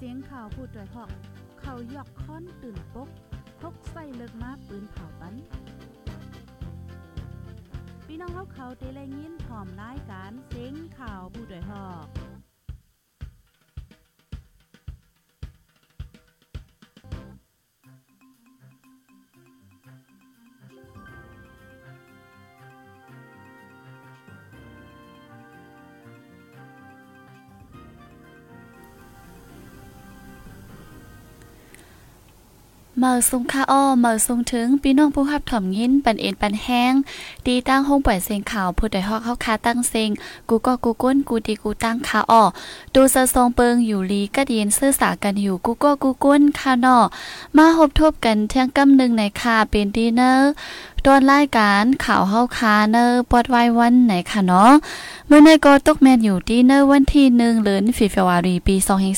เสียงข่าวพูดด้วยหอก เขายกค้อนตื่นปกพกใส่เลิกมาปืนเผาปันพี่น้องเขาเขาเตะแลยินพร้อมรายการเสียงข่าวผู้ด้วยหอก เมื่อสุงค่าอ้อเมื่อสุงถึงพี่น้องผู้รับถ่อมยินปันเอ็นปันแห้งตีตั้งห้องปล่อยเสียงข่าวผู้ใดฮอกเข้าคาตั้งเซงกูก็กูก้นกูดีกูตั้งคาอ้อดูสะทรงเปิงอยู่ลีก็เดียนซื่อสากันอยู่กูก็กูก้นคาเนอมาหบทบกันเที่ยงกำนึงในคาเป็นดีเนอร์ ตอนรายการข่าวเฮาคาเนอร์ปอดไว้วันไหนค่ะเนาะเมื่อในก็ตกแมนอยู่ที่เนอร์วันที่หนึ่งเดือนฟีฟวารีปี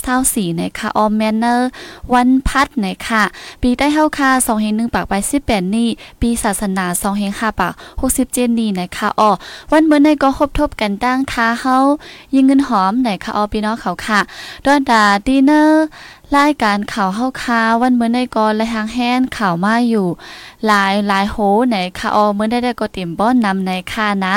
2024ในค่ะออมแมนเนอร์วันพัดไหนค่ะปีได้เฮาคา2.1ปากไป18นี่ปีศาสนา2.5ปาก67นี่ในค่ะออวันเมื่อในก็ครบทบกันตั้งท้าเฮายิงเงินหอมไหนค่ะออพี่น้องเขาค่ะดอนดาดีเนอร์ รายการข่าวเฮาคาวันเมื่อในกอและหางแฮนข่าวมาอยู่ หลายหลายโหไหนค่ะออเมื่อได้ได้ก็ติ่มบ้อนนำในค่ะนะ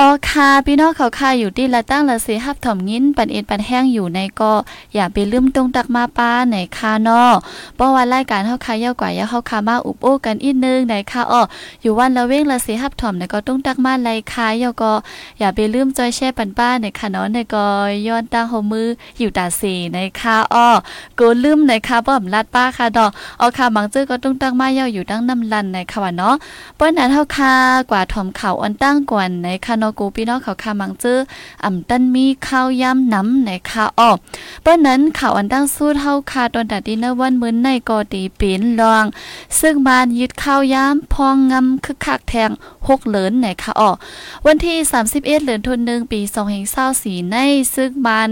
ออคาพี่น้องเขาคาอยู่ที่ละตั้งละสีฮับถ่อมยินปันเอ็นปันแห้งอยู่ในก็อย่าไปลืมตรงตักมาป้าในคาเนาะเพราะว่ารายการเฮาคาเยาวกว่า ยาเฮาคามาอุบโอ้กันอีกนึงในคาอ้ออยู่วันละเว้งละสีฮับถ่อมในก็ต้งตักมาไลคาเยาก็อย่าไปลืมจอยแช่ปันป้าในคาเนาะในก็ย้อนตั้งโฮมืออยู่ตาสีในคาอ้อกูลืมในคาบ่อมลัดป้าค่ะดอกออคาบางจื้อก็ต้งตักมาเยาอยู่ตั้งน้ำลันในคาว่าเนาะเปิ้นนั้นเฮาคากว่าถ่อมข่าวอันตั้งกวนในคาเนาะกูพี่น้องเขาคามังจื้ออ่ำตันมีข้าวยำน้ำในคาอ้อเปิ้นนั้นข่าวอันตั้งสู้เท่าคาตอนตัดดินเนอร์วันมื้อในกอตีปีนลอง ซึ่งบ้านยึดข้าวยำพองงำคึกคักแทงหกเหลินในคาอ้อวันที่ 31เหลือนธันวาคมปี2024ในซึ่งบ้าน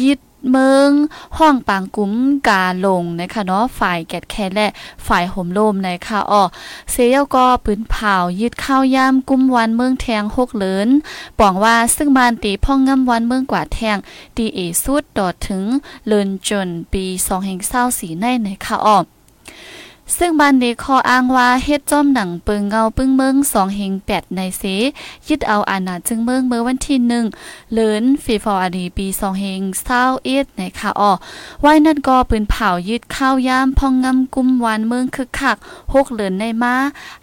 ยึด เมืองห้องปางกุ้มกาลงนะคะเนาะฝ่ายแกดแคและฝ่ายห่มโลมนะคะอ๋อเซียก็ปืนเผายึดข้าวยามกุ้มวันเมืองแทงหกเหลินปองว่าซึ่งบานตีพ่องงำวันเมืองกว่าแทงตีเอสุดดอดถึงเลินจนปีสองแห่งเศร้าสีในนะคะอ๋อ ซึ่งบ้านเดคออ้างว่าเฮ็ดจ้อมหนังปึงเงาปึ้งเมืองสองเฮงแปดในเสยึดเอาอาณาจึงเมืองเมื่อวันที่หนึ่งเลินฟีฟอร์อดีปีสองเฮงเศร้าเอ็ดในค่ะอ้อไว้นั่นก็ปืนเผายึดข้าวยามพองงำกุมวานเมืองคึกคักหกเลินในมา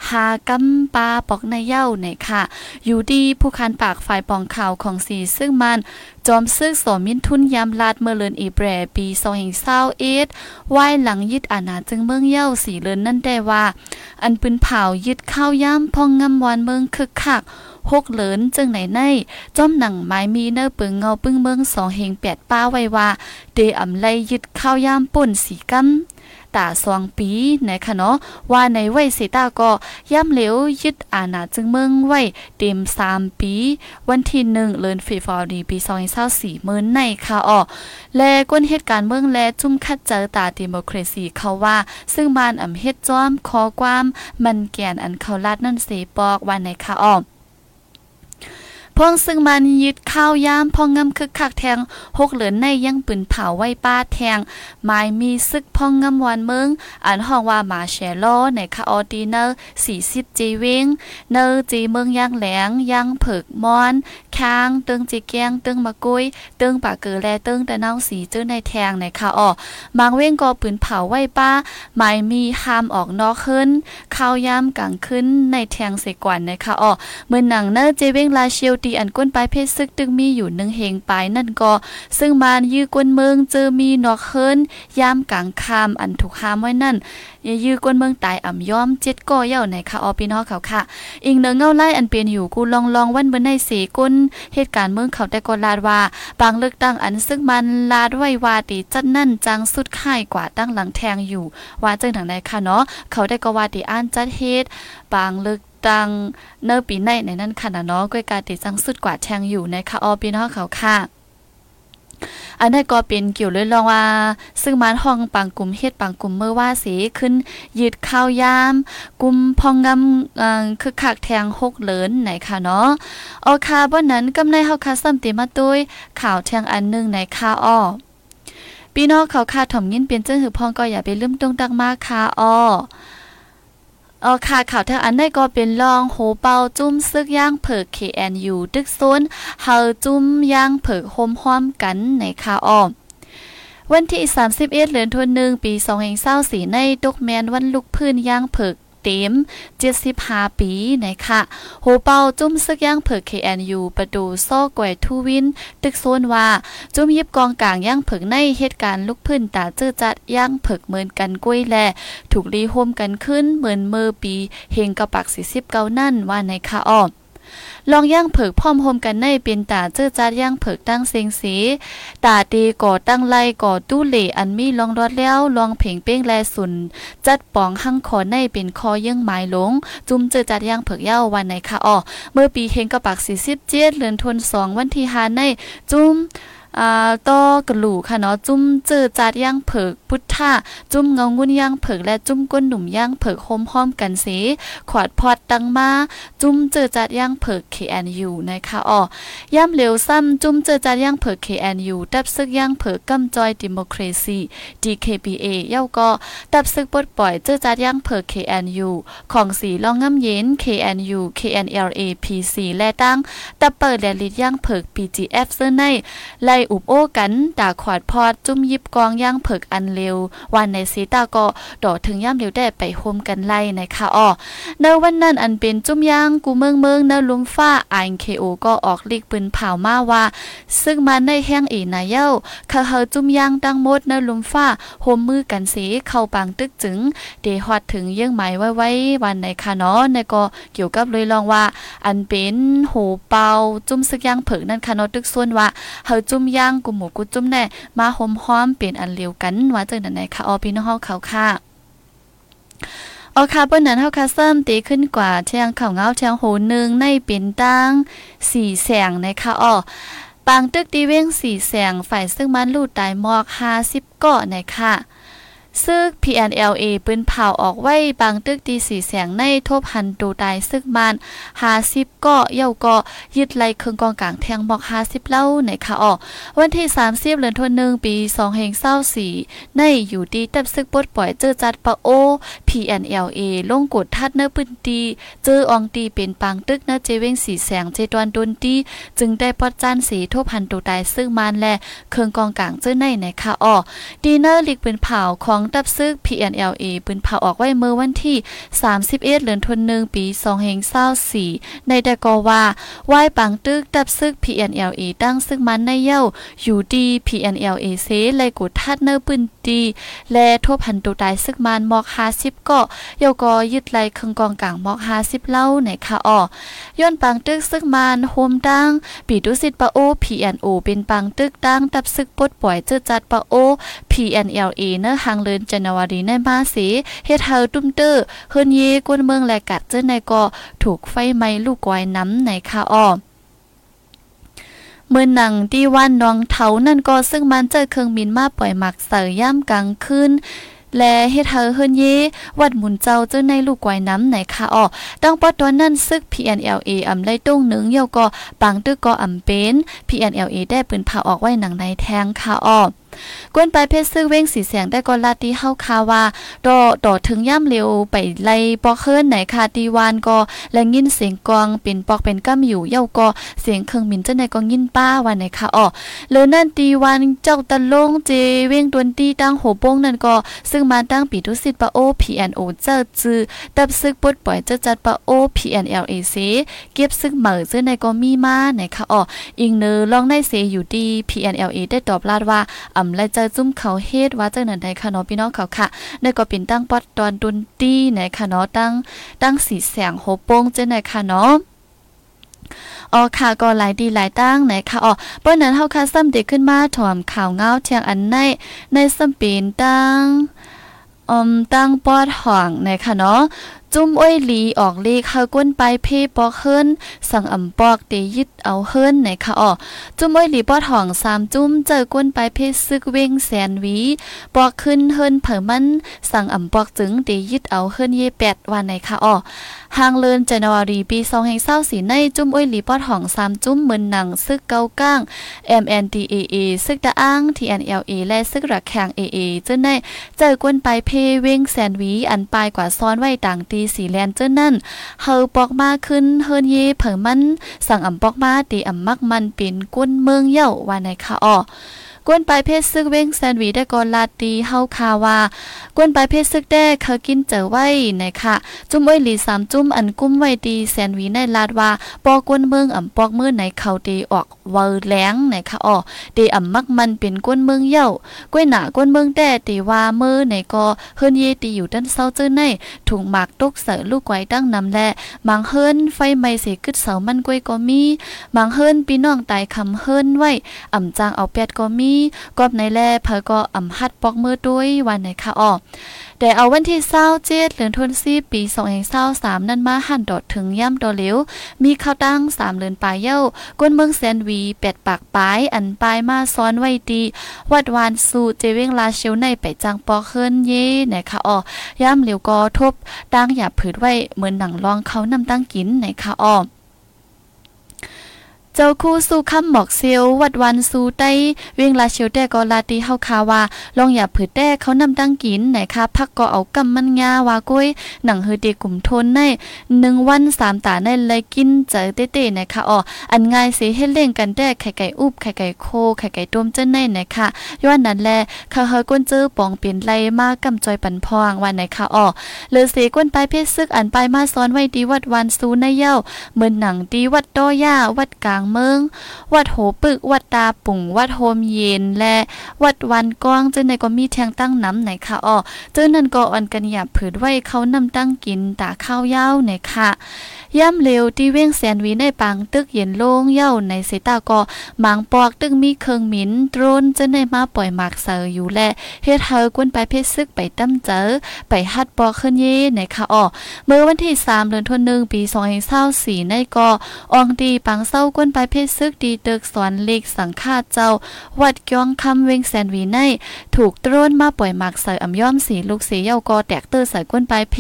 หากำปลาปอกในเย้าในค่ะ อยู่ดีผู้คันปากฝ่ายปองข่าวของสีซึ่งมันจอมซึกสอมินทุนยามลาดเมื่อเลินอีแบรปี2021ว่ายหลังยึดอาณาจึงเมืองเย้าสีเลินนั่นได้ว่า อันปืนเผายึดข้าวย่ำพองงำวันเมืองคึกคักหกเหลินจึงไหนในจอมหนังไม้มีเนอปึงเงาปึ้งเมืองสองเฮงแปดป้าไว้ว่าเดอำไลยึดข้าวย่ำป่นสีกำ ตาสองปีนะคะเนาะว่าในไว้สิตาก็ย่ำเหลวยึดอาณาจึงเมืองไว้เต็มสามปี วันที่หนึ่งเลือนฟีฟอดีปีสองเศร้าสี่มื่นในค่ะอ๋อและก้นเหตุการณ์เมืองและจุ่มคัดเจอตาดิโมครซีเขาว่า ซึ่งมานอำเฮ็ดจ้อมคอความมันแก่นอันเขาลาดนั่นเสปอกวันในค่ะอ๋อ พ่องซึ่งมันยึดข้าวยามพ่องงำคึกคักแทงหกเหลือนในยังปืนเผาไว้ป้าแทงไม้มีซึกพ่องงำวันเมืองอันห้องว่ามาแชโลในคาออดีเนอร์สี่สิบจีวิงเนอร์จีเมืองย่างแหลงย่างผึกมอนค้างตึงจีแกงตึงมะกุยตึงปากเกือแลตึงแต่เน่าสีจื้อในแทงในคาออบางเว้งก็ปืนเผาไว้ป้าไม้มีห้ามออกนอกขึ้นข้าวยามกลางขึ้นในแทงเสกวันในคาออเมื่อหนังเนอร์เจเว้งลาเชียวตีอันก้นปลายเพศซึกตึงมีอยู่หนึ่งเฮงปลายนั่นก็ ซึ่งมานยื้อกวนเมืองเจอมีนอกเฮินยามกลางคามอันถูกหามไว้นั่นยื้อกวนเมืองตายอ่ำย้อมเจ็ดก่อเย่าในค่ะออพี่น้องเขาค่ะ อีกเนือเงาไล่อันเป็นอยู่กูลองลองวันเบนในเสกุนเหตุการณ์เมืองเขาแต่ก็ลาดว่า บางเลือกตั้งอันซึ่งมันลาดไว้ว่าตีจัดนั่นจังสุดค่ายกว่าตั้งหลังแทงอยู่ ว่าจังทางใดค่ะเนาะเขาได้ก็ว่าตีอ่านจัดเฮ็ดบางเลือกตั้งเนอปีในในนั้นค่ะนะเนาะก้อยกาติจังสุดกว่าแทงอยู่ในะคะออปีน้องเขาค่ะ อันนั้นก็เป็นเกี่ยวเลยลองว่า ซึ่งมันห้องปังกลุ่มเฮ็ดปังกลุ่มเมื่อว่าสีขึ้นยืดข้าวยาม กลุ่มพองงำคือคักแทงหกเหลินไหนค่ะเนาะออคาบ่นั้นกำในเฮาคาซ้ำติมาตุ้ยข่าวแทงอันนึงในค่าอ้อพี่น้องเขาคาถ่อมยินเป็นเจ้าหือพองก็อย่าไปลืมตรงตักมาค่ะอ้อ เออค่ะข่าวทางอันได้ก็เป็นรองโหเปาจุ้มซึกย่างเผิก KNU ดึกโซนเฮาจุ้มย่างเผิกโฮมห้อมกันในค่ะอ้อวันที่ 31เดือนธันวาคมปี2024ในตกแมนวันลุกพื้นย่างเผิก เต็ม 75 ปีนะคะโหเป้าจุ้มซึกย่างเผิก KNU ประตูซ่อก่วยทูวิน ตึกโซนว่า จุ้มยิบกองกลางย่างเผิกในเหตุการณ์ลุกพื้นตาเจอจัดย่างเผิกเหมือนกันกุ้ยแล ถูกรีโฮมกันขึ้นเหมือนเมื่อปีเฮงกระปัก 49 นั่นว่าในคาอ้อ ลองย่างเผิกพ่อมโฮมกันในเป็นตาเจอจัดย่างเผิกตั้งเซียงสี ตาตีก่อตั้งไล่ก่อตู้เหล่อันมีลองรอดแล้วลองเพ่งเป้งแลสุน จัดปองหั่งคอในเป็นคอยื่งหมายหลง จุ่มเจอจัดย่างเผิกเย้าวันไหนคะอ๋อเมื่อปีเฮงกระปัก47เดือนทนวาคมวันที่5ในจุ่ม อ่าต่อกระหลู่ค่ะเนาะจุ้มเจอจัดย่างเผิกพุทธะจุ้มเงางุ่นย่างเผิกและจุ้มก้นหนุ่มย่างเผิกโฮมพร้อมกันสีขวดพอดตังมาจุ้มเจอจัดย่างเผิก KNU นะคะอ๋อย่ำเหลวซ้ำจุ้มเจอจัดย่างเผิก KNU ตับซึกย่างเผิกกำจอยดิโมครซี DKBA เย้าก็ตับซึกปลดปล่อยเจอจัดย่างเผิก KNU ของสีลองง่ำเย็น KNU KNLA PC และตั้งตับเปิดและลิดย่างเผิก PGF เสื้อในไลอุบโอ้กันตาขวาดพอดจุ่มยิบกองย่างเผิกอันเร็ว วันในสีตาก็ดอถึงย่ำเร็วได้ไปโฮมกันไล่ในค่ะอ้อในวันนั้นอันเป็นจุ่มย่างกูเมืองเมืองเนลุมฟ้าไอเคโอก็ออกลีกปืนเผามาว่า ซึ่งมาในแห้งอีนายเย้าเขาเฮาจุ่มย่างตั้งมดเนลุมฟ้าโฮมมือกันสีเข้าปางตึกจึงเดฮอดถึงเยื่องหมายไว้ไว้วันในค่ะเนาะในก็เกี่ยวกับเลยลองว่า อันเป็นโหเปาจุ่มซึกย่างเผิกนั่นค่ะเนาะตึกส่วนว่าเฮาจุ่มย่างกุหมูกุจุ่มแน่มาหอมห้อมเปลี่ยนอันเดียวกันว่าจังนั้นไหนค่ะออพี่น้องเฮาเขาค่ะออค่ะเปิ้นนั้นเฮาค่ะเสริมตีขึ้นกว่าเทียงข้าวเงาเทียงโหนึงในเป็นตั้ง4แสงนะคะอ้อปางตึกตีเว้ง4แสงฝ่ายซึ่งมันลูดตายหมอก50เกาะนะคะ ซึก PNLA ปืนเผาออกไว้บางตึกตีสีแสงในทบหันตูตายซึกมัน50ก็เย่าก็ยึดไล่เครื่องกองกลางแทงบอก50เล่าในค่ะออกวันที่30เดือนธันวาคมปี2เฮง24ในอยู่ดีตับซึกปดปล่อยเจอจัดปะโอ PNLA ลงกดทัดเนื้อปืนตีเจอองตีเป็นปางตึกเนื้อเจเวงสีแสงเจตวนดนตีจึงได้ปอดจานสีทบหันตูตายซึ่งมันและเครื่องกองกลางเจอในในค่ะออกดีเนอร์ลิกปืนเผาขององตับซึก PNLA ปืนเผาออกไว้เมื่อวันที่ 31 เดือนธันวาคมปี2524ในแต่ก็ว่าไหว้ปังตึกตับซึก PNLA ตั้งซึ่งมันในเย้าอยู่ดี PNLA เซเลยกดทัดเนอปืนตีและทบพันตุตายซึกมันมอก50ก็เยาก็ยึดไล่เครื่งกองกลางมอก50เล่าในค่ะอ้อย้อนปังตึกซึกมันโฮมตั้งปีดุสิตปะโอ PNO เป็นปังตึกตั้งตับซึกปดปล่อยเจอจัดปะโอ PNLA เนื้อหางเลยนจันวารีในมาสีเฮ็ดเฮาตุ้มเตอร์เฮิรนเยกวนเมืองแลกัดเจ้าในก็ถูกไฟไหม้ลูกกวายน้ำในคาอ้อเมื่อหนังที่ว่านน้องเทานั่นก็ซึ่งมันเจอเครื่องบินมาปล่อยหมักเสยย่ำกลางคืนและเฮ็ดเฮอเฮินเยวัดหมุนเจ้าเจ้าในลูกกวายน้ำไหนค่ะอ้อตั้งปอตอนนั้นซึก PNLA อำไลตุ้งหนึ่งเยาก็ปังตึกก็อำเป็น PNLA ได้ปืนผ่าออกไว้หนังในแทงค่ะอ้อ กวนไปเพชรซื้อเว้งสีเสียงได้ก็ลาตีเฮาคาว่าดอดอถึงย่ำเร็วไปไล่ปอกเฮิรนไหนคาตีวานก็และยินเสียงกองเป็นปอกเป็นก้ำอยู่เย้าก็เสียงเครื่องมินเจ้าในก็ยินป้าวันไหนค่ะอ๋อเลยนั่นตีวานเจ้าตะลงเจเว้งตวนตีตั้งโหโป้งนั่นก็ซึ่งมาตั้งปีทุสิตปะโอ PNO เจ้าจือตับซึกปดปล่อยเจ้าจัดปะโอ PNLAC เอซเก็บซึกเหมือเจ้าในก็มีมาไหนค่ะอ๋ออิงเนอลองได้เสอยู่ดี PNLA ได้ตอบลาดว่าอำและเจอจุ้มเขาเฮ็ดว่าเจังนั้นได้ค่ะเนาะพี่น้องเขาค่ะในก็เป็นตั้งปอดตอนดุนตี้ในค่ะเนาะตั้งตั้งสีแสงโหโป้งเจังได๋ค่ะเนาะอ๋อค่ะก็หลายดีหลายตั้งไหนค่ะอ๋อเปิ้นนั้นเฮาค่ะซ้ำเด็กขึ้นมาถอมข่าวเงาเทียงอันในในซ้ำเป็นตั้งอมตั้งปอดห่องในค่ะเนาะ จุ้มอ้อยหลีออกเลขเฮาก้นไปเพปอกเฮิรนสั่งอ่ำปอกเตยึดเอาเฮิรนไหนคะอ๋อจุ้มอ้อยหลีปอดห้องสามจุ้มเจอก้นไปเพซึกเวงแสนวีปอกขึ้นเฮิรนเผอมันสั่งอ่ำปอกจึงเตยึดเอาเฮิรนเยแปดวันไหนคะอ๋อหางเลินจันวารีปี2องแห่งเศร้าสีในจุ้มอ้อยหลีปอดห้องสามจุ้มเหมือนหนังซึกเกาก้าง MNDAA ซึกตะอ้าง TNLA และซึกระแขง AA เจ้าในเจอกวนไปเพเวงแสนวีอันปลายกว่าซ้อนไว้ต่างตีสีแลนเจ้านั่นเฮาปอกมาขึ้นเฮินเยเผิมันสั่งอ่ำปอกมาตีอ่ำมักมันเป็นก้นเมืองเย่าว่าในค่ะอ้อ กวนไปเพศซึกเว้งแซนวีได้ก่อนลาตีเฮาคาว่ากวนไปเพศซึกได้เขากินเจอไว้นะคะจุ้มไว้หลีสามจุ้มอันกุ้มไว้ตีแซนวีในลาดว่าปอกวนเมืองอ่ำปอกมือไหนเขาตีออกเวอร์แหลงนะคะอ๋อตีอ่ำมักมันเป็นก้นเมืองเย่ากวยหนาก้นเมืองแต่ตีว่ามือไหนก็เฮิรนเยตีอยู่ด้านเศร้าเจ้อในถุงหมากตกเสือลูกไว้ตั้งนำแลบางเฮิรนไฟไหม้เสกึดเสามันกวยก็มีบางเฮิรนพี่น้องตายคำเฮิรนไว้อ่ำจางเอาแปดก็มีกอบในแลเพอก็อ่ำหัดปอกมือด้วยวันไหนค่ะอ้อแต่เอาวันที่เศร้าเจ็ดเดือนธันวาคมปีสองเองเศร้าสามนั่นมาหันดอดถึงย่ำดอเหลวมีข้าวตั้งสามเลือนปลายเย้ากวนเมืองแซนวีเป็ดปากปลายอันปลายมาซ้อนไว้ดีวัดวานสู่เจเวงลาเชียวในไปจังปอเคินเย่นะคะอ้อย่ำเหลียวก็ทบตั้งอย่าผืดไว้เหมือนหนังรองเขานำตั้งกินนะคะอ้อ จ้าคู่สู้คำหมอกเซียววัดวันสู้ไต้เวียงลาเชียวแต่ก็ลาตีเฮาคาว่าลองอย่าผืดแต่เขานำตั้งกินไหนคะพักก็เอากำมันงาว่าก้อยหนังเฮอดีกลุ่มทนในหนึ่งวันสามตาในเลยกินเจอเต้ๆนะคะอ๋ออันง่ายสิให้เล่งกันแต่ไข่ไก่อุบไข่ไก่โคไข่ไก่ต้มเจ้าในนะคะย้อนนั้นแลเขาเฮอก้นเจอปองเปลี่ยนไรมากกำจอยปันพองวันไหนคะอ๋อเลือสีก้นไปเพศซึกอันไปมาซ้อนไว้ดีวัดวันสู้ในเย้าเหมือนหนังดีวัดโตย่าวัดกลางเมือง วัดโหปึก วัดตาปุ่ง วัดโฮมเย็น และวัดวันกว้างเจ้าในก็มีแทงตั้งน้ำไหนค่ะอ้อเจ้านั่นก็อ่อนกันหยาบผืดไว้เขานำตั้งกินตาข้าวยาวไหนค่ะ ย่ำเร็วที่เว้งแสนวีในปังตึกเย็นโล่งเย้าในเสตาก็หมางปอกตึกมีเครื่องหมินโดรนจ้าในมาปล่อยหมากเสืออยู่แลเฮ็ดเฮากวนไปเพชรซึกไปตั้มเจอ ไปฮัดปอกขึ้นเย่ไหนค่ะอ้อเมื่อวันที่ 3 เดือนธันวาคมปี2024ในก็อองดีปังเศร้ากวนไปเพชรซึกดีตึกสอนเล็กสังฆาเจ้า วัดก้องคำเวงแสนวีใน ถูกตรนมาปล่อยหมากใส่อำย่อมสีลูกสีเยาก็แตกเตอร์ใส่ก้นปลายเพ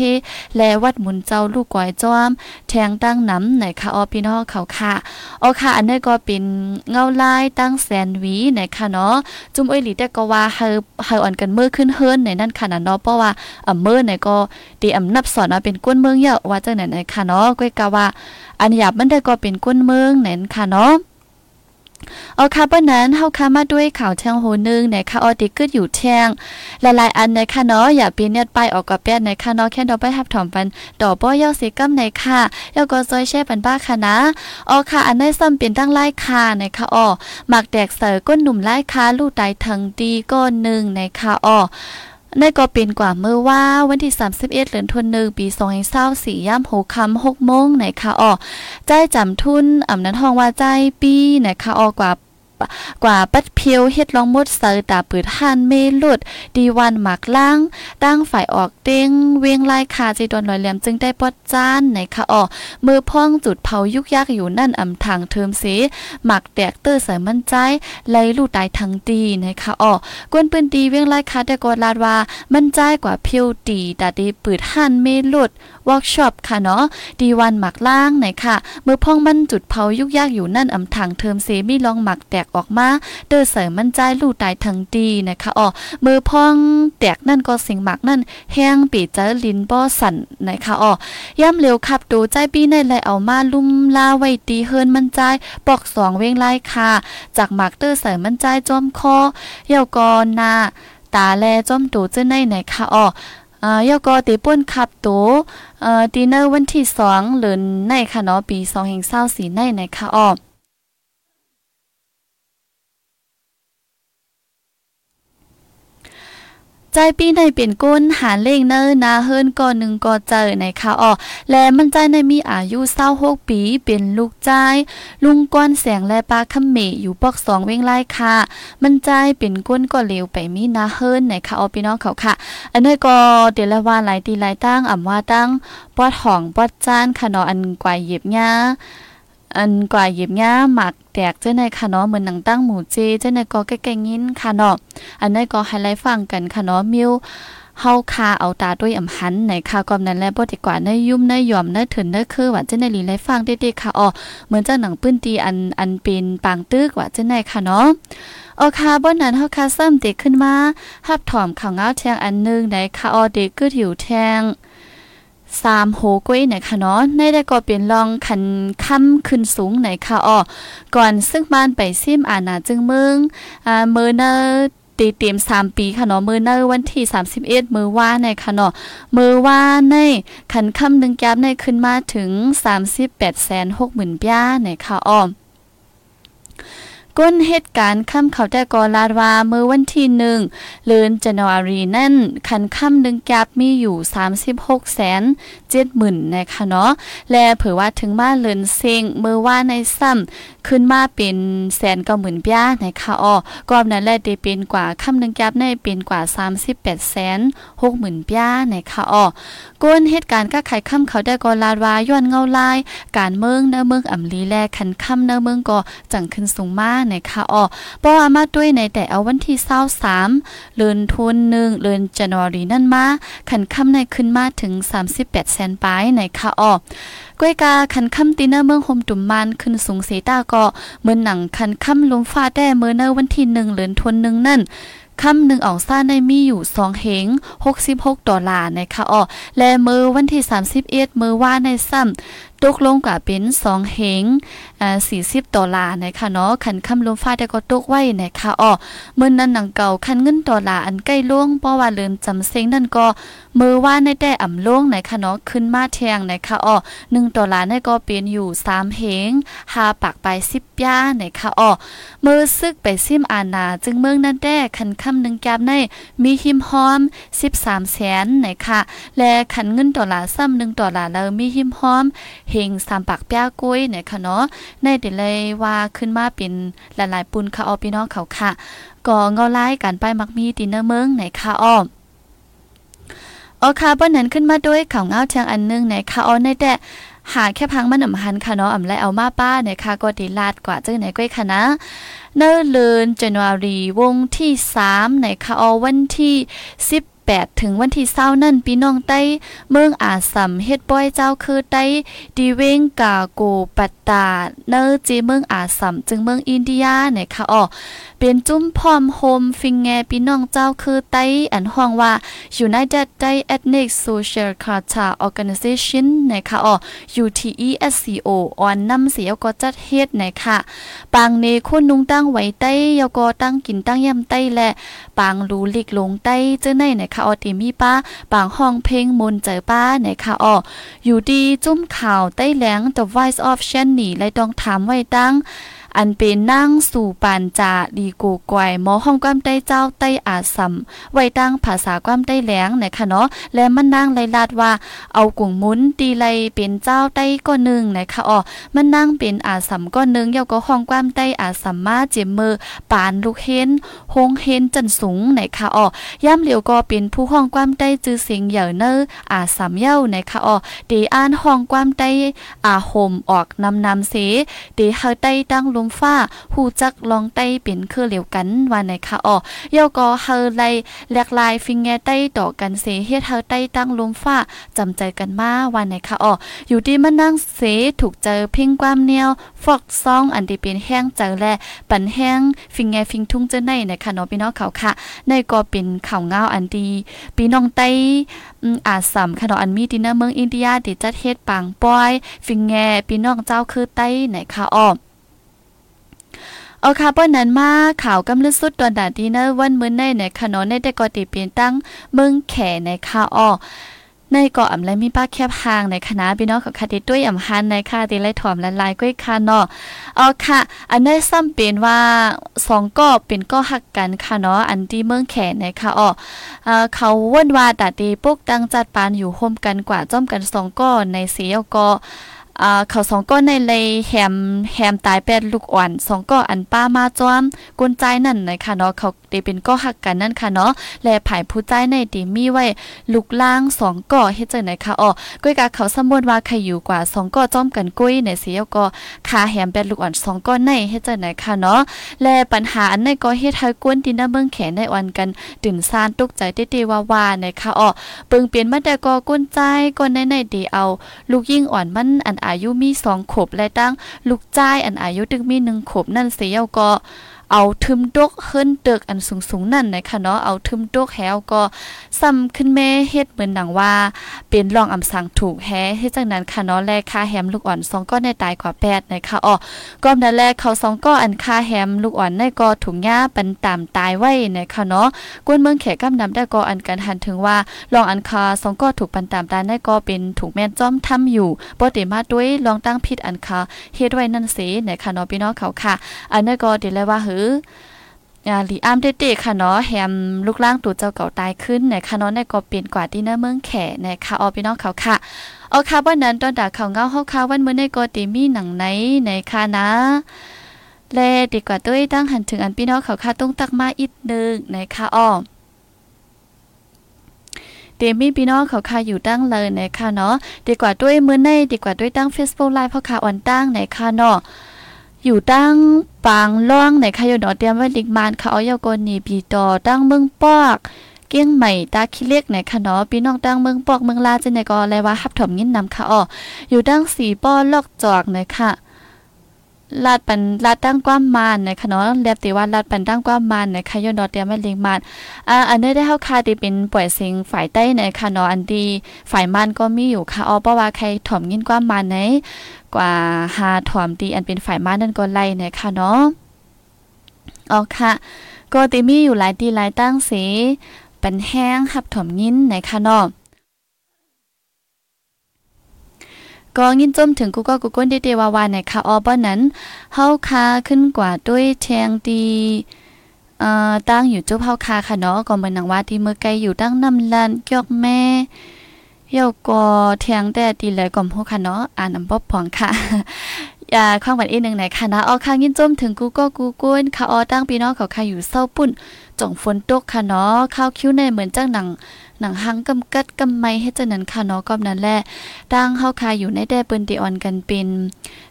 และวัดมุนเจ้าลูกก้อยจอมแงตั้งน้ำไหนคะออพี่น้องเขาค่ะออค่ะ อันนี้ก็เป็นเงาลายตั้งแสนวีไหนค่ะเนาะจุ่มเอ้ยหลีแต่ก็ว่าเฮาเฮาอ่อนกันเมื่อขึ้นเฮิรนในนั่นค่ะนะเนาะเพราะว่าอ่าเมื่อไหนก็ตีอำนับสอนมาเป็นก้นเมืองเยอะว่าจังไหนไหนค่ะเนาะก้อยกะว่า อันหยาบมันได้ก็เป็นก้นเมืองไหนค่ะเนาะ เอาค่ะเปิ้นนั้นเฮาค่ะมาด้วยข่าวแทงโหนึงในค่ะออติกึดอยู่แทงหลายๆอันในค่ะเนาะอย่าปีเน็ตไปออกกับแป้นในค่ะเนาะแค่ดอกไปฮับถอมปันดอกป้อยาสิกำในค่ะยาก็ซอยแช่ปันบ้าค่ะนะออค่ะอันในซ้ำเป็นตั้งไล่ค่ะในค่ะอ้อมักแดกเสือก้นหนุ่มไล่ค่ะลูกตายทั้งดีก้นหนึ่งในค่ะอ้อ ในก็เป็นกว่าเมื่อว่าวันที่ 31 เดือนธันวาคมปี2024ย่ำ6ค่ำ6โมงไหนคะอ๋อใจจำทุนอ่ำนั้นห้องว่าใจปีไหนคะอ๋อกว่า กว่าปัดเพียวเฮ็ดลองมดเสือตาปืดหันเมลุดดีวันหมักล่างตั้งฝ่ายออกเต็งเวียงลายคาจีดอนลอยเหลี่ยมจึงได้ปอดจานในคะออมือพ่องจุดเผายุกยักอยู่นั่นอำทางเทิมเสหมักแตกเตอร์ใส่มั่นใจไล่ลู่ตายทั้งตีในคะออกวนปืนตีเวียงลายคาได้กอดลาดว่ามั่นใจกว่าเพียวตีต่ดีปืดหันเมลุด วิร์กช็อปค่ะเนาะดีวันหมักล่างไหนค่ะมือพ่องมันจุดเผายุกยากอยู่นั่นอำทางเทิมเสมีลองหมักแตกออกมาเตอเสริมมันใจลู่ตายทั้งดีนะคะอ๋อมือพ่องแตกนั่นก็สิงหมักนั่นแห้งปีเจอลินบ่สั่นนะคะอ๋อย่ำเร็วขับดูใจปีในไลเอามาลุ่มลาไว้ตีเฮินมันใจปอกสองเวงไล่ค่ะ จากหมักเตอเสริมมันใจจอมคอเยาวกอนาตาแลจอมตูเจ้าในไหนคะอ๋อ อ่อยก็ติป่นขับโตเอ่อตีเนอร์วันที่สองเดือนในค่ะเนาะปี2แห่ง24ในในค่ะอ้อ ใจปีในเป็นก้นหาเล่งเนอนาเฮิรนก่อนหนึ่งก่อเจอในค่ะอ๋อและมันใจในมีอายุเศร้าหกปีเป็นลูกใจลุงก้อนแสงและปลาคำเมอยู่ปอกสองเว้งไล่ค่ะ มันใจเป็นก้นก็เหลวไปมีนาเฮิรนในค่ะอ๋อพี่น้องเขาค่ะ อันนี้ก็เดี๋ยวละว่าหลายตีหลายตั้งอ่ำว่าตั้งปอดห่องปอดจานค่ะเนาะอันกว่าเหยียบหญ้า อันกว่าหยิบง่าหมักแตกเจ้าในค่ะเนาะเหมือนหนังตั้งหมูเจเจ้าในก็ใกล้ๆยินค่ะเนาะอันนี้ก็ไฮไลท์ฟังกันค่ะเนาะมิวเฮาคาเอาตาด้วยอำหันในค่ะกอมนั้นแลบ่ดีกว่าในยุ่มในยอมในถึนในคือว่าเจ้าในลีไลฟังเด็กๆค่ะอ๋อเหมือนเจ้าหนังปื้นตีอันอันเป็นปางตึกว่าเจ้าในค่ะเนาะโอคาบนนั้นเฮาคาซ้ำเด็กขึ้นมาฮับถอมข่าวเงาแทงอันนึงในค่ะอ๋อเด็กก็ถิวแทง สามโหกุ้ยเนี่ยค่ะเนาะในได้ก็เป็นลองคันค่ำขึ้นสูงไหนคะอ้อก่อนซึ่งบ้านไปซิมอาณาจึงเมืองอ่าเมือเนอตีเตรียม3ปีค่ะเนาะมือเนอวันที่31มือว่าในค่ะเนาะมือว่าในคันค่ำนึงแก๊บในขึ้นมาถึง 38,60,000ป้าในค่ะอ้อ ก้นเหตุการณ์ค่ำเขาแต่กอลาดว่าเมื่อวันที่หนึ่งเลือนจันวารีนั่นคันค่ำหนึ่งแกบมีอยู่ 36แสนเจ็ดหมื่นนะคะเนาะและเผยว่าถึงมาเลือนเซงเมื่อว่าในซ้ำขึ้นมาเป็นแสนเก้าหมื่นป้านคะอ๋อก็นั้นแหละได้เป็นกว่าค่ำหนึ่งแกบในเป็นกว่า38แสนหกหมื่นป้านคะอ๋อก้นเหตุการณ์ก็ไขค่ำเขาได้กอลาดวาย้อนเงาลาย การเมืองเนื้อเมืองอ่ำลีแลคันค่ำเนื้อเมืองก็จังขึ้นสูงมากในะคะอ๋อป้อมาด้วยในแต่เอาวันที่23เดือนทุนหนึ่งเดือนจันวารีนั่นมาขันค่ำในขึ้นมาถึง 38แสนปลายในค่ะอ๋อ ก้วยกาคันค่ำตีเนอร์เมืองโฮมตุ่มมันขึ้นสูงเสตาก็เหมือนหนังคันค่ำลมฟ้าแต้เมื่อเนอร์วันที่หนึ่งเดือนทวนหนึ่งนั่นคำหนึ่งออกซ่าในมีอยู่สองเหง66ดอลลาร์นะคะอ๋อและมือวันที่31มือว่าในซ้ำ ตกลงกับเป็น2เหงอ่า40 ดอลลาร์นะคะเนาะคันคำลมฟ้าได้ก็ตกไว้นะคะอ๋อมื้อนั้นหนังเก่าคันเงินดอลลาร์อันใกล้ล่วงเพราะว่าเลือนจำเซ็งนั่นก็มือว่าในแต่อ่ำล่วงนะคะเนาะขึ้นมาแทงนะคะอ๋อ1ดอลลาร์นี่ก็เป็นอยู่3เหง5ปากไป10ย่านะคะอ๋อมือซึกไปซิมอานาจึงเมืองนั่นแต่คันคำหนึ่งแกบในมีหิมหอม 13แสนนะคะและคันเงินดอลลาร์ซ้ำ1ดอลลาร์แล้วมีหิมหอมเฮงสามปากแป้กุ้ยเนี่ยค่ะเนาะในเดเลยว่าขึ้นมาเป็นหลายๆ ปุนค่ะออพี่น้องเขาค่ะก็เงาไล่กันไปมักมีดินเนอร์เมืองไหนค่ะอ้อมออค่ะบนนั้นขึ้นมาด้วยข่าวเงาเทียงอันนึงไหนค่ะอ้อในแต่หาแค่พังมันอ่ำหันค่ะเนาะอ่ำไรเอามาป้าเนี่ยค่ะก็ดีลาดกว่าเจ้าไหนก้อยค่ะนะเนอเลือนจันวารีวงที่3ในค่ะออวันที่10 8 ถึงวันที่เศร้านั่นพี่น้องใต้เมืองอาสัมเฮ็ดป้อยเจ้าคือใต้ดีเวงกาโกปัตตาเนอจีเมืองอาสัมจึงเมืองอินเดียเนี่ยค่ะอ๋อเป็นจุ้มพร้อมโฮมฟิงแงพี่น้องเจ้าคือไต้อันห้องว่า United Thai Ethnic Social Culture Organization นะคะอ๋อ UTESCO ออนนำเสียก็จัดเฮ็ดนะคะปางเนคนนุงตั้งไว้ใต้ยก็ตั้งกินตั้งยำใต้และปางรูลิกลงใต้เจ้าในนะคะออติมีป้าบางห้องเพลงมนเจอป้านคะอออยู่ดีจุ้มข่าวใต้แหลง The Voice of Shanny และต้องถามไว้ตั้ง อันเป็นนั่งสู่ปานจาดีกูกวยหมอห้องความใต้เจ้าใต้อาสัมไว้ตั้งภาษาความใต้แหลงนะคะเนาะและมันนั่งไลลาดว่าเอากุ่งมุนตีไลเป็นเจ้าใต้ก็หนึ่งนะคะอ๋อมันนั่งเป็นอาสัมก็หนึ่งเยาก็ห้องความใต้อาสัมมาเจมมือปานลูกเห็นหงเห็นจันสูงนะคะอ๋อย่ำเหลียวก็เป็นผู้ห้องความใต้จื้อเสียงเหย่อเนออาสัมเย้านะคะอ๋อดีอ่านห้องความใต้อาห่มออกนำนำเสดีเฮาใต้ตั้งลมฟ้าหูจักลองไต้เป็นคือเหลียวกันว่าไหนคะอ๋อยอก็เฮาไลแหลกลายฟิงแงไต้ต่อกันเสเฮ็ดเฮาไต้ตั้งลมฟ้าจำใจกันมาว่าไหนคะอ๋ออยู่ที่มันนั่งเสถูกเจอเพ่งความแนวฟอกซองอันที่เป็นแห้งเจอแลปันแห้งฟิงแงฟิงทุ่งเจอในนะคะเนาะพี่น้องเขาค่ะในก็เป็นข่าวเงาอันดีพี่น้องไต้อาสัมค่ะเนาะอันมีดินเนอร์เมืองอินเดียติจัดเฮ็ดปางปอย ฟิงแงพี่น้องเจ้าคือไต้ไหนคะอ๋อ เอาค่ะป้อนนั้นมาข่าวกำลึกสุดตอนดาดีเนอร์วันมื้อในในขนนในแต่ก็ติเปลี่ยนตั้งเมืองแขในค่ะอ้อในเกาะอำและมีป้าแคบหางในคณะพี่น้องของคาติด้วยอำหันในค่ะติไลถอมละลายก้อยค่ะเนาะเอาค่ะ อันได้ซ้ำเป็นว่าสองก็เป็นก็หักกันค่ะเนาะอันที่เมืองแขนนะคะอ๋อเอ่อเขาว่นว่าตาตีปุกตั้งจัดปานอยู่โฮมกันกว่าจ้อมกันสองก็ในเสียวก็ อ่าเขาสองก้อนในเลยแฮมแฮมตายแปดลูกอ่อนสองก้ออันป้ามาจ้อมกุนใจนั่นนะคะเนาะเขาได้เป็นก็หักกันนั่นค่ะเนาะและผายผู้ใจในตีมีไว้ลูกล่างสองก่อเฮ็ดจังไหนคะอ๋อก้อยกาเขาสมมุติว่าใครอยู่กว่าสองก่อจ้อมกันกุ้ยในเสียก็ขาแหมเป็นลูกอ่อนสองก่อในเฮ็ดจังไหนคะเนาะและปัญหาอันในก็เฮ็ดให้กวนที่หน้าเบิ่งแขนในอ่อนกันตื่นซ่านตกใจเตๆว่าๆนะคะอ๋อเปิงเปลี่ยนมาแต่ก็ก้นใจก้นในในดีเอา ลูกยิ่งอ่อนมันอันอายุมีสองขบและตั้งลูกจ้ายอันอายุตึกมีหนึ่งขบนั่นเสียก็ เอาทึมดกเฮิรนตึกอันสูงๆนั่นนะคะเนาะเอาทึมดกแฮวก็ซ้ำขึ้นแม่เฮ็ดเหมือนหนังว่า เป็นรองอำสังถูกแฮเฮ็ดจังนั้นค่ะเนาะแลค่าแฮมลูกอ่อนสองก้อนในตายกว่าแปดนะคะอ๋อก็นั่นแลเขาสองก้อนอันค่าแฮมลูกอ่อนในก็ถุงหญ้าปันตามตายไว้นะคะเนาะกวนเมืองแขกกำนำได้ก็อันกันหันถึงว่าลองอันคาสองก็ถูกปันตามตายในก็เป็นถูกแม่นจ้อมทำอยู่บ่ได้มาด้วยลองตั้งผิดอันคาเฮ็ดไว้นั่นสินะคะเนาะพี่น้องเขาค่ะ อันนั้นก็เดี๋ยวเลยว่าเฮหืออ่าลีอ้ามเด็ๆค่ะเนาะแฮมลูกล่างตัวเจ้าเก่าตายขึ้นนคะเนาะในก็เปลี่ยนกว่าที่เนื้อเมืองแขนะคะออพี่น้องเขาค่ะเอาค่ะวันนั้นตอนดาเขาเงาเฮาค่ะวันมื้อในก็ติมีหนังไหนในค่ะนะแลดีกว่าด้วยตั้งหันถึงอันพี่น้องเขาค่ะต้องตักมาอีกนึงนะคะอ้อเดมี่พี่น้องเขาค่ะอยู่ตั้งเลยนะคะเนาะดีกว่าด้วยมื้อในดีกว่าด้วยตั้ง Facebook Live เพราะค่ะออนตั้งนะคะเนาะ อยู่ตั้งปางล่องในคายดอเตรียมไว้ดิกมานค่ะเอายากนีปีต่อตั้งเมืองปอก เกี้ยงใหม่ตาคิเล็กในค่ะเนาะพี่น้องตั้งเมืองปอกเมืองลาจังได๋ก็แลว่าฮับถมยินนำค่ะอ้ออยู่ตั้งสีป้อลอกจอกในค่ะ ลาดปันลาดตั้งความมานนะคะเนาะแลบติว่าลาดปันตั้งความมานนะคะยดอเตียมไว้ลิกมานอ่าอันนี้ได้เฮาค่ะที่เป็นป่วยเสียงฝ่ายใต้ในค่ะเนาะอันดีฝ่ายมันก็มีอยู่ค่ะอ้อเพราะว่าใครถ่มยินความมานไหนกว่าหาถอมตีอันเป็นฝ่ายม้านั่นก็ไล่นะคะเนาะอ๋อค่ะ ก็ติมีอยู่หลายตีหลายตั้งสีเป็นแห้งหับถ่มยินนะคะเนาะ ก็ยินจมถึงกูก็กูก้นเดเดวาวานะคะออป้อนั้นเฮาคาขึ้นกว่าด้วยแทงตีเอ่อตั้งอยู่จุบเฮาคาค่ะเนาะก็เหมือนหนังว่าที่เมื่อไกลอยู่ตั้งน้ำลันเกียกแม่เยาก็เทียงแต่ตีเลยก่อมฮู้ค่ะเนาะอ่านนำบ่พองค่ะอย่าข้างวันอีกหนึ่งไหนค่ะนะออข้างยินจมถึงกูก็กูกุ้นค่ะออตั้งพี่น้องเขาค่ะอยู่เศร้าปุ่นจ่องฝนตกค่ะเนาะข้าวคิ้วในเหมือนจังหนัง หนังหังกำกัดกำไมให้เจนันค่ะเนาะก็นั้นแหละดังเฮาคาอยู่ในแดเปิ้นติออนกันเป็น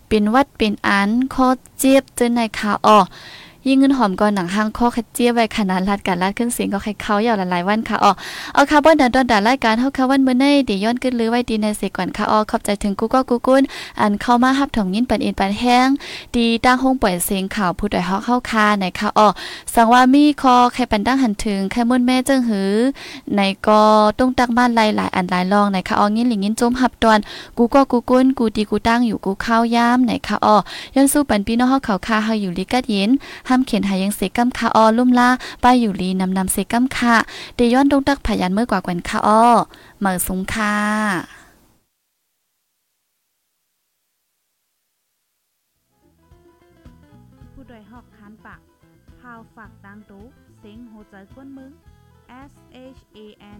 เป็นวัดเป็นอันคอเจี๊ยบเจนในคาออ ยิ่งเงินหอมก่อนหนังห้างข้อขัดเจี๊ยไว้ขนาดลาดกันลาดเครื่องเสียงก็ใครเขายาวหลายวันค่ะอ๋อเอาค่ะบ่ดันดอนดารายการเฮาค่ะวันมื้อนี้เดี๋ยวย้อนขึ้นหรือไว้ดีในเสก่อนค่ะอ๋อขอบใจถึงกูก็กูกุ้นอันเข้ามารับถงยินปันอ็นปันแห้งดีตั้งห้องปล่อยเสียงข่าวผู้ใดฮอกเข้าคาในค่ะอ๋อสังว่ามีคอใครปันตั้งหันถึงใครมุ่นแม่เจิงหือในก็ต้องตักบ้านหลายหลายอันหลายรองในค่ะอ๋อยินหลิงยินจมหับตอนกูก็กูกุ้นกูดีกูตั้งอยู่กูเข้ายามในค่ะอ๋อย้อนสู้ปันพี่น้องเฮาเขาคาเฮาอยู่ลิกัดเย็นห้ามเขียนหายังเสกัมคาออลุ่มล่าป้ายอยู่ลีนำนำเสกัมคาเดย้อนดงตักพยันเมื่อกว่ากันคาออเมือสุงค่ะผู้โดยหอกคานปากพาวฝากดังตู้เสียงโหใจกวนมึง S H A N